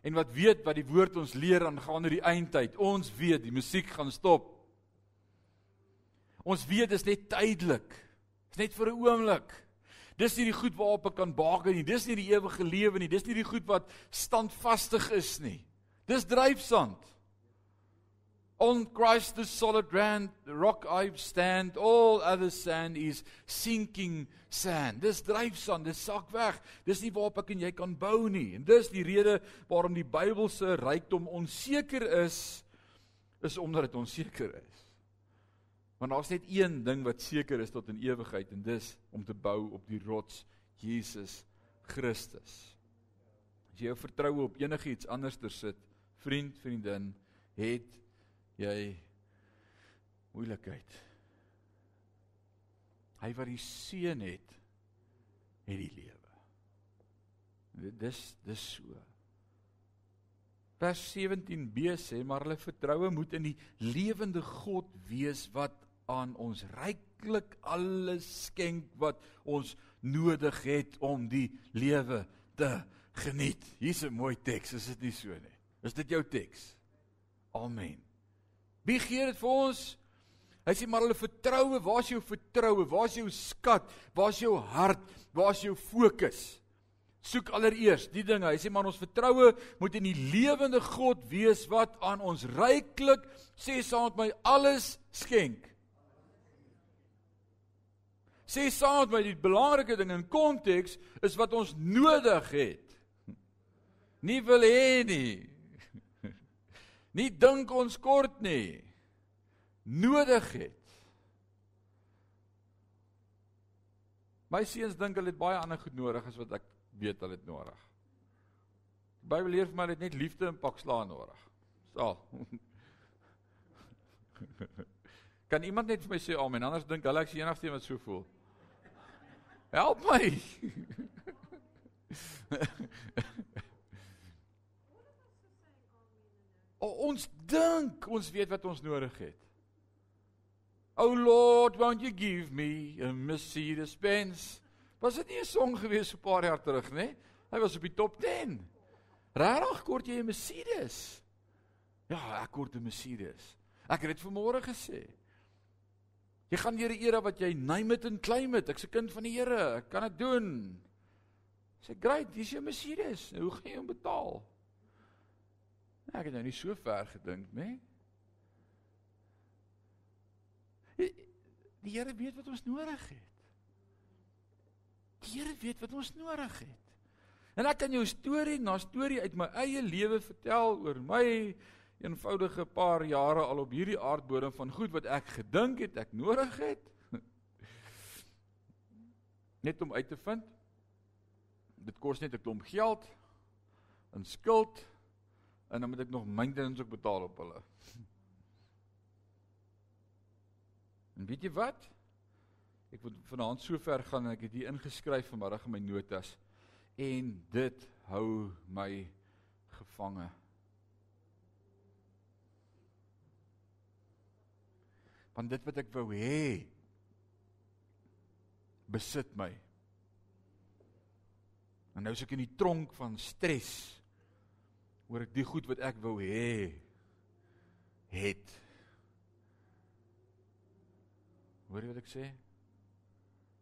en wat weet wat die woord ons leer aangaande die eindtyd, ons weet die musiek gaan stop. Ons weet dit is net tydelik. Dit is net vir 'n oomblik. Dis nie die goed waarop ek kan baken nie. Dis nie die ewige lewe nie. Dis nie die goed wat standvastig is nie. Dis dryfsand. On Christ the solid the rock I stand, all other sand is sinking sand. Dis dryfsand, dis sak weg. Dis nie waarop ek en jy kan bou nie. En dis die rede waarom die Bybelse rykdom onseker is, is omdat dit onseker is. Want daar's net een ding wat seker is tot in ewigheid en dis om te bou op die rots Jesus Christus. As jy jou vertroue op enigiets anders ter sit, vriend, vriendin, het jy moeilikheid. Hy wat die seën het, het die lewe. Dis dis so. Vers 17b sê maar hulle vertroue moet in die lewende God wees wat aan ons ryklik alles skenk wat ons nodig het om die lewe te geniet. Hier's 'n mooi teks, is dit nie so nie? Is dit jou teks? Amen. Wie gee dit vir ons? Hy sê maar hulle vertroue, waar's jou vertroue? Waar's jou skat? Waar's jou hart? Waar's jou fokus? Soek allereers die dinge. Hy sê maar ons vertroue moet in die lewende God wees wat aan ons ryklik sê saam met my alles skenk sê saam met die belangrike ding in konteks is wat ons nodig het. *laughs* Nie wil hê nie. *laughs* Nie dink ons kort nie. Nodig het. My seuns dink hulle het baie ander goed nodig as wat ek weet hulle het nodig. Die Bybel leer vir my hulle het net liefde en pak slaan nodig. Sal. *laughs* Kan iemand net vir my sê amen? Anders dink hulle ek is die enigste een wat so voel. Help my. o, ons dink ons weet wat ons nodig het. Oh Lord, won't you give me a Mercedes Benz? Was dit nie 'n song gewees so 'n paar jaar terug, nê? Hy was op die top 10. Regtig kort jy 'n Mercedes? Ja, ek kort 'n Mercedes. Ek het dit vanmôre gesê. Jy gaan deur 'n era wat jy name it and claim it. Ek's 'n kind van die Here. Ek kan dit doen. Sê great, dis jou Mercedes. Hoe gaan jy hom betaal? Nee, ek het nou nie so ver gedink? Nee. Die Here weet wat ons nodig het. Die Here weet wat ons nodig het. En ek kan jou storie na storie uit my eie lewe vertel oor my eenvoudige paar jare al op hierdie aardbodem van goed wat ek gedink het ek nodig het. *laughs* Net om uit te vind. Dit kos net 'n klomp geld in skuld en dan moet ek nog maintenance ook betaal op hulle. *laughs* En weet jy wat? Ek wil vanaand so ver gaan en ek het hier ingeskryf vanmiddag in my notas en dit hou my gevange. Want dit wat ek wou hê besit my. En nou is ek in die tronk van stres oor ek die goed wat ek wou hê het. Hoor jy wat ek sê?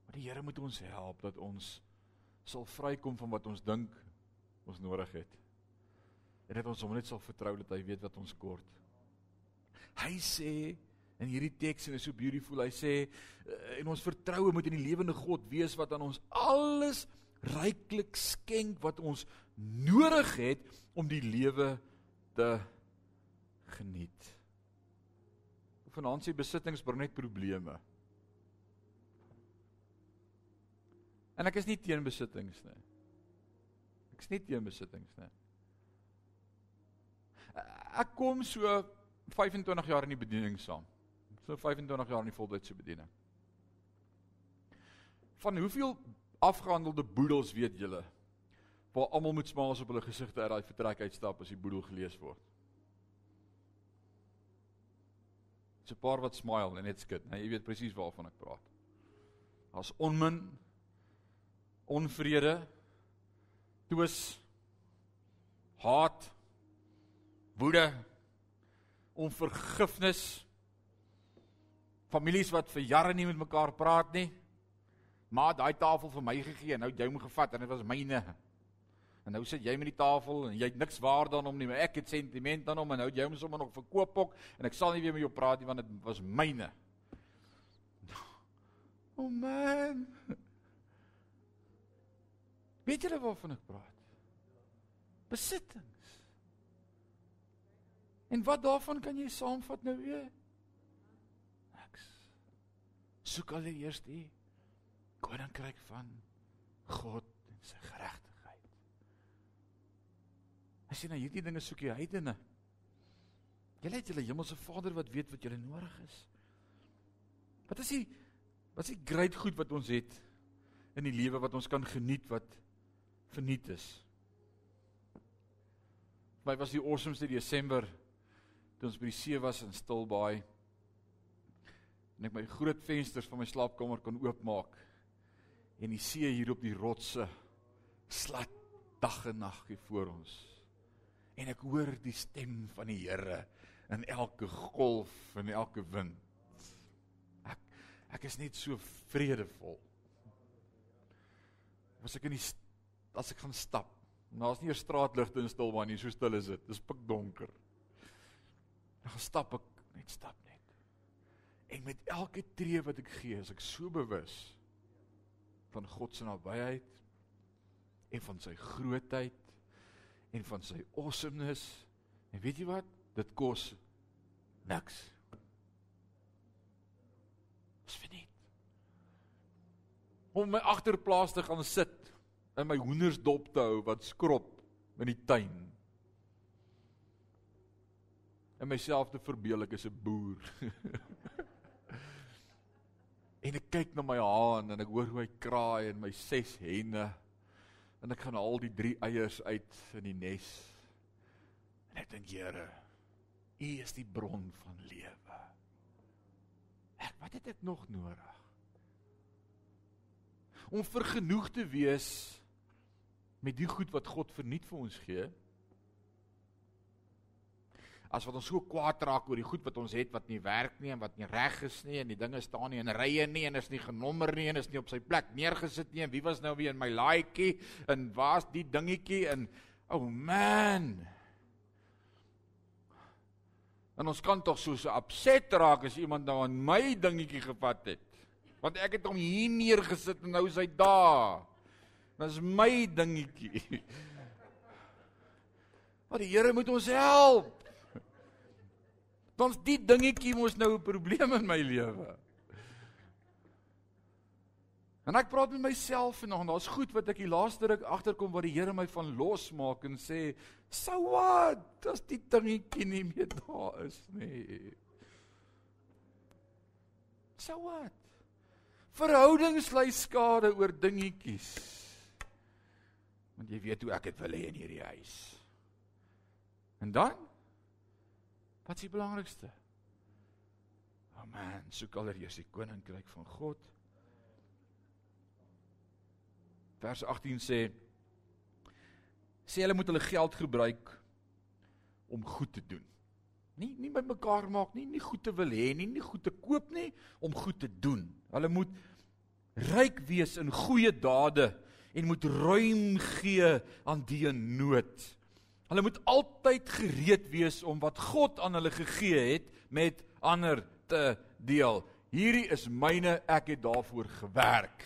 Maar die Here moet ons help dat ons sal vrykom van wat ons dink ons nodig het. En dat ons hom net sal vertrou dat hy weet wat ons kort. Hy sê in hierdie teks en is so beautiful. Hy sê eh, en ons vertroue moet in die lewende God wees wat aan ons alles ryklik skenk wat ons nodig het om die lewe te geniet. Sê besittings bring net probleme. En ek is nie teen besittings nie. Ek is nie teen besittings nie. Ek kom so 25 jaar in die bediening saam. So 25 jaar in die voltydse bediening. Van hoeveel afgehandelde boedels weet julle? Waar almal moet smaals op hulle gesigte uit daai vertrek uitstap as die boedel gelees word. Dis 'n paar wat smile en net skud. Nou jy weet presies waarvan ek praat. Daar's onmin onvrede, twis, haat, woede, onvergifnis, families wat vir jare nie met mekaar praat nie. Maar daai tafel vir my gegee, nou jy hom gevat en dit was myne. En nou sit jy met die tafel en jy het niks waarde aan hom nie, maar ek het sentiment aan hom en nou jy hom sommer nog verkoop ook en ek sal nie weer met jou praat nie want dit was myne. Oh man. Weet julle waarvan ek praat? Besittings. En wat daarvan kan jy saamvat nou weer? Soek al eers die koninkryk van God en sy geregtigheid. As jy na hierdie dinge soek jy heidene. Julle het julle hemelse Vader wat weet wat julle nodig is. Wat is die wat is die groot goed wat ons het in die lewe wat ons kan geniet wat verniet is. My was die awesomeste Desember toe ons by die see was in Stilbaai. En ek my groot vensters van my slaapkamer kon oopmaak en die see hier op die rotse slat dag en nag hier voor ons. En ek hoor die stem van die Here in elke golf en elke wind. Ek ek is net so vredevol. Was ek in die as ek gaan stap. Daar's nie 'n straatligte in Stilbaai nie, so stil is dit. Dis pikdonker. Dan stap ek, net stap net. En met elke tree wat ek gee, is ek so bewus van God se nabyheid en van sy grootheid en van sy awesomeness. En weet jy wat? Dit kos niks. Dis verniet. Om my agterplaas te gaan sit in my hoenders dop te hou wat skrop in die tuin. En myself te verbeel ek is 'n boer. *laughs* en ek kyk na my haan en ek hoor hoe hy kraai en my ses henne en ek gaan al die drie eiers uit in die nes. En ek dink Here, U is die bron van lewe. Ek wat het ek nog nodig? Om vergenoeg te wees met die goed wat God verniet vir ons gee. As wat ons so kwaad raak oor die goed wat ons het wat nie werk nie en wat nie reg is nie en die dinge staan nie in rye nie en is nie genommer nie en is nie op sy plek neergesit nie en wie was nou weer in my laaitjie en waar's die dingetjie en oh man. En ons kan tog so so upset raak as iemand nou aan my dingetjie gevat het. Want ek het hom hier neergesit en nou is hy daar. Dis my dingetjie. *laughs* Maar die Here moet ons help. Ons die dingetjie mos nou 'n probleem in my lewe. En ek praat met myself en dan daar's goed wat ek die laaste ruk agterkom wat die Here my van losmaak en sê, "So what? As die dingetjie nie meer daar is nie." So what? Verhoudings ly skade oor dingetjies. Want jy weet hoe ek dit wil hê in hierdie huis. En dan wat is die belangrikste? Oh man, soek allereers die koninkryk van God vers 18 sê sê hulle moet hulle geld gebruik om goed te doen. Nie nie by mekaar maak nie, nie goed te wil hê nie, nie goed te koop nie, om goed te doen. Hulle moet ryk wees in goeie dade en moet ruim gee aan die in nood. Hulle moet altyd gereed wees om wat God aan hulle gegee het met ander te deel. Hierdie is myne, ek het daarvoor gewerk.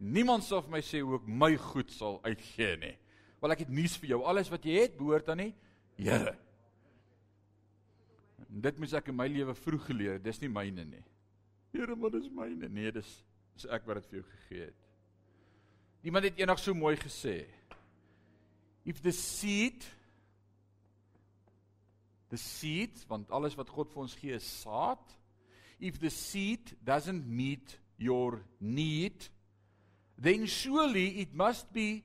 Niemand sal vir my sê hoe ek my goed sal uitgee nie. Want ek het nuus vir jou. Alles wat jy het, behoort aan die Here. Dit moet ek in my lewe vroeg geleer het. Dis nie myne nie. Here, maar dis myne. Nee, dis is ek wat dit vir jou gegee het. Iemand het eendag so mooi gesê. If the seed the seed want alles wat God vir ons gee is saad. If the seed doesn't meet your need then surely it must be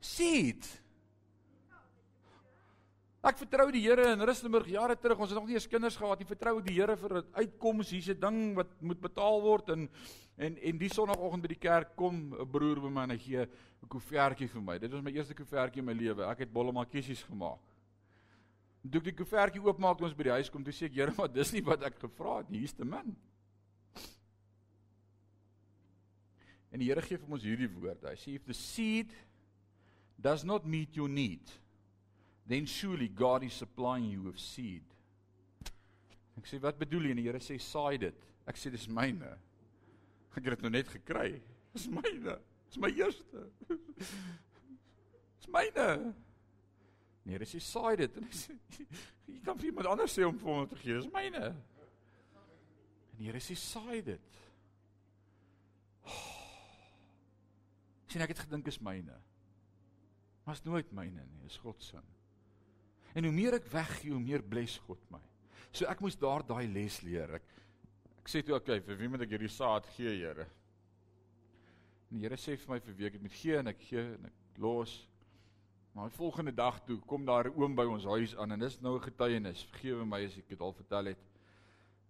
seed. Ek vertrou die Here in Rustenburg jare terug. Ons het nog nie eens kinders gehad nie. Vertrou die Here vir 'n uitkoms. Hier's 'n ding wat moet betaal word en en en die sonoggend by die kerk kom 'n broer by my en hy gee 'n koevertjie vir my. Dit was my eerste koevertjie in my lewe. Ek het bolle makkies gemaak. Toe ek die koevertjie oopmaak toe ons by die huis kom, toe sê ek, "Here, maar dis nie wat ek gevra het nie. Hier's te min." En die Here gee vir ons hierdie woord. Hy sê if the seed does not meet your need, then surely God is supplying you with seed. Ek sê wat bedoel jy? En die Here sê saai dit. Ek sê dis myne. Ek het dit nou net gekry. Dis myne. Dis my eerste. Dis myne. Nee, dis jy saai dit. En ek sê jy kan vir iemand anders sê om vir hom te gee. Dis myne. En die Here sê saai dit. Sien ek het gedink is myne. Maar is nooit myne nie, is God se. En hoe meer ek weggee, hoe meer bless God my. So ek moes daar daai les leer. Ek ek sê toe okay, vir wie moet ek hierdie saad gee, Here? En die Here sê vir my vir wie ek dit moet gee en ek gee en ek los. Maar die volgende dag toe kom daar 'n oom by ons huis aan en dis nou 'n getuienis. Vergewe my as ek dit al vertel het.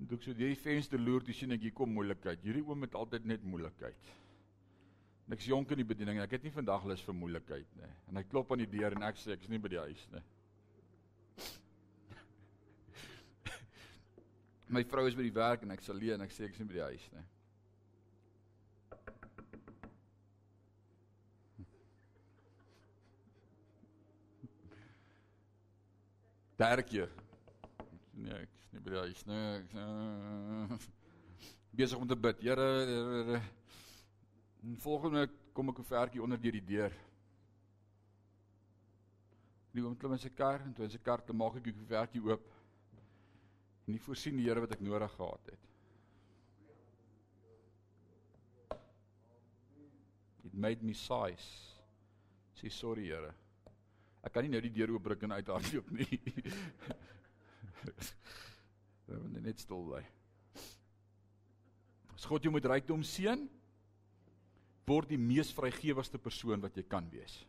En toe ek so deur die venster loer, toe sien ek hier kom moeilikheid. Hierdie oom het altyd net moeilikheid. Niks jonk in die bediening. Ek het nie vandag lus vir moeilikheid nie. En hy klop aan die deur en ek sê ek's nie by die huis nie. My vrou is by die werk en ek sal leen en ek sê ek's nie by die huis nie. Derde keer. Nee, ek's nie by die huis nie. Ek uh, *laughs* besig om te bid. Here, Here En volgende kom ek 'n vertjie onder deur die deur. Die oom klim in sy kar en toe in sy kar te maak ek die vertjie oop. En nie voorsien die Here wat ek nodig gehad het. It made me sighs. Sê sorry Here. Ek kan nie nou die deur oopbreek en uithardloop nie. *laughs* Ek moet net stil bly. As God jou moet rykdom seën, word die mees vrygewigste persoon wat jy kan wees.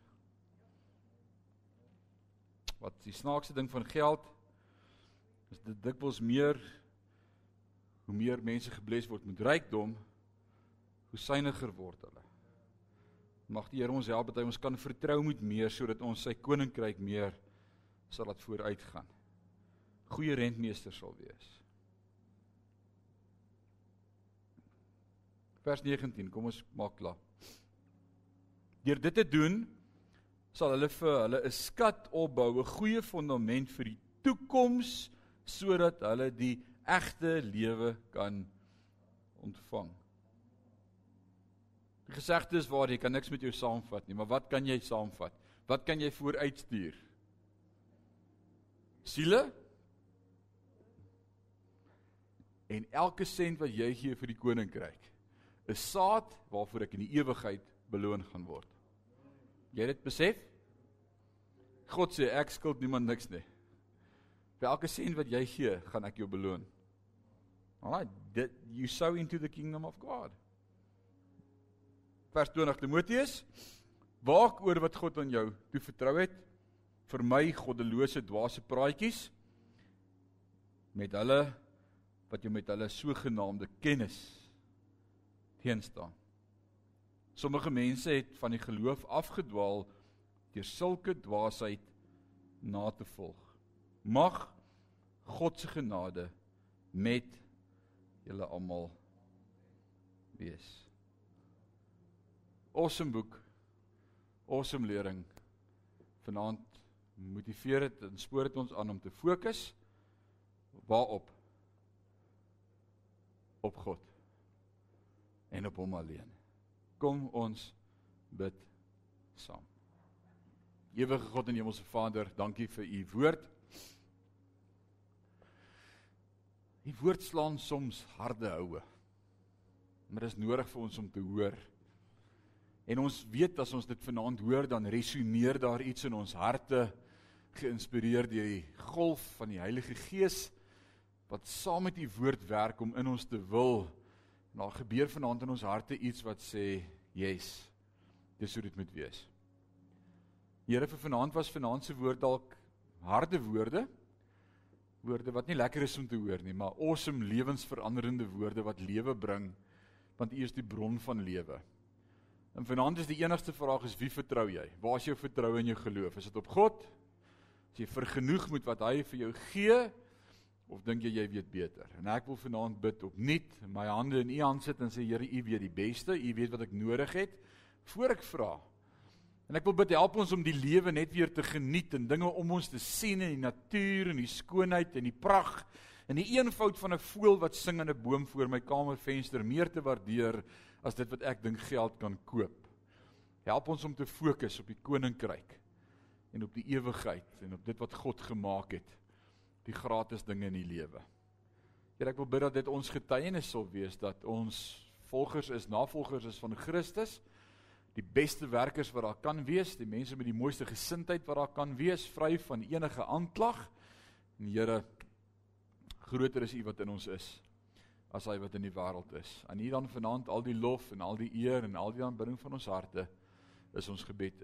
Wat die snaakste ding van geld is dikwels meer hoe meer mense gebless word met rykdom, hoe suiwiger word hulle. Mag die Here ons help dat hy ons kan vertrou met meer sodat ons sy koninkryk meer sal laat vooruit gaan. Goeie rentmeester sal wees. Vers 19, kom ons maak klaar. Deur dit te doen sal hulle vir hulle 'n skat opbou, 'n goeie fondament vir die toekoms sodat hulle die egte lewe kan ontvang. Die gesegde is waar jy kan niks met jou saamvat nie, maar wat kan jy saamvat? Wat kan jy vooruitstuur? Siele? En elke sent wat jy gee vir die koninkryk, is saad waarvoor ek in die ewigheid beloon gaan word. Jy dit besef? God sê ek skuld niemand niks nie. Vir elke sent wat jy gee, gaan ek jou beloon. Alright, that you sow into the kingdom of God. Vers 20 Timoteus, waak oor wat God aan jou toe vertrou het. Vermy goddelose dwaase praatjies met hulle wat jy met hulle sogenaamde kennis teenstaan. Sommige mense het van die geloof afgedwaal deur sulke dwaasheid na te volg. Mag God se genade met julle almal wees. Awesome boek. Awesome lering. Vanaand motiveer dit en spoor dit ons aan om te fokus waarop op God en op hom alleen. Kom ons bid saam. Ewige God en Hemelse Vader, dankie vir u woord. Die woord slaan soms harde houe. Maar dit is nodig vir ons om te hoor. En ons weet as ons dit vanaand hoor, dan resoneer daar iets in ons harte geïnspireer deur die golf van die Heilige Gees wat saam met u woord werk om in ons te wil. En daar gebeur vanaand in ons harte iets wat sê, "Yes. Dis hoe dit moet wees." Here vir vanaand was vanaand se woord dalk harde woorde, woorde wat nie lekker is om te hoor nie, maar awesome lewensveranderende woorde wat lewe bring, want U is die bron van lewe. En vanaand is die enigste vraag is wie vertrou jy? Waar is jou vertroue in jou geloof? Is dit op God? Is jy vergenoeg met wat hy vir jou gee of dink jy jy weet beter? En ek wil vanaand bid opnuut, my hande in U hand sit en sê Here, U weet die beste, U weet wat ek nodig het voor ek vra. En ek wil bid help ons om die lewe net weer te geniet en dinge om ons te sien in die natuur en die skoonheid en die pragt en die eenvoud van 'n voël wat sing in 'n boom voor my kamervenster meer te waardeer as dit wat ek dink geld kan koop. Help ons om te fokus op die koninkryk en op die ewigheid en op dit wat God gemaak het, die gratis dinge in die lewe. Here ek wil bid dat dit ons getuienis sal wees dat ons volgers is, navolgers is van Christus die beste werkers wat daar kan wees, die mense met die mooiste gesindheid wat daar kan wees, vry van enige aanklag. En Here, groter is U wat in ons is as hy wat in die wêreld is. Aan U dan vanaand al die lof en al die eer en al die aanbidding van ons harte is ons gebed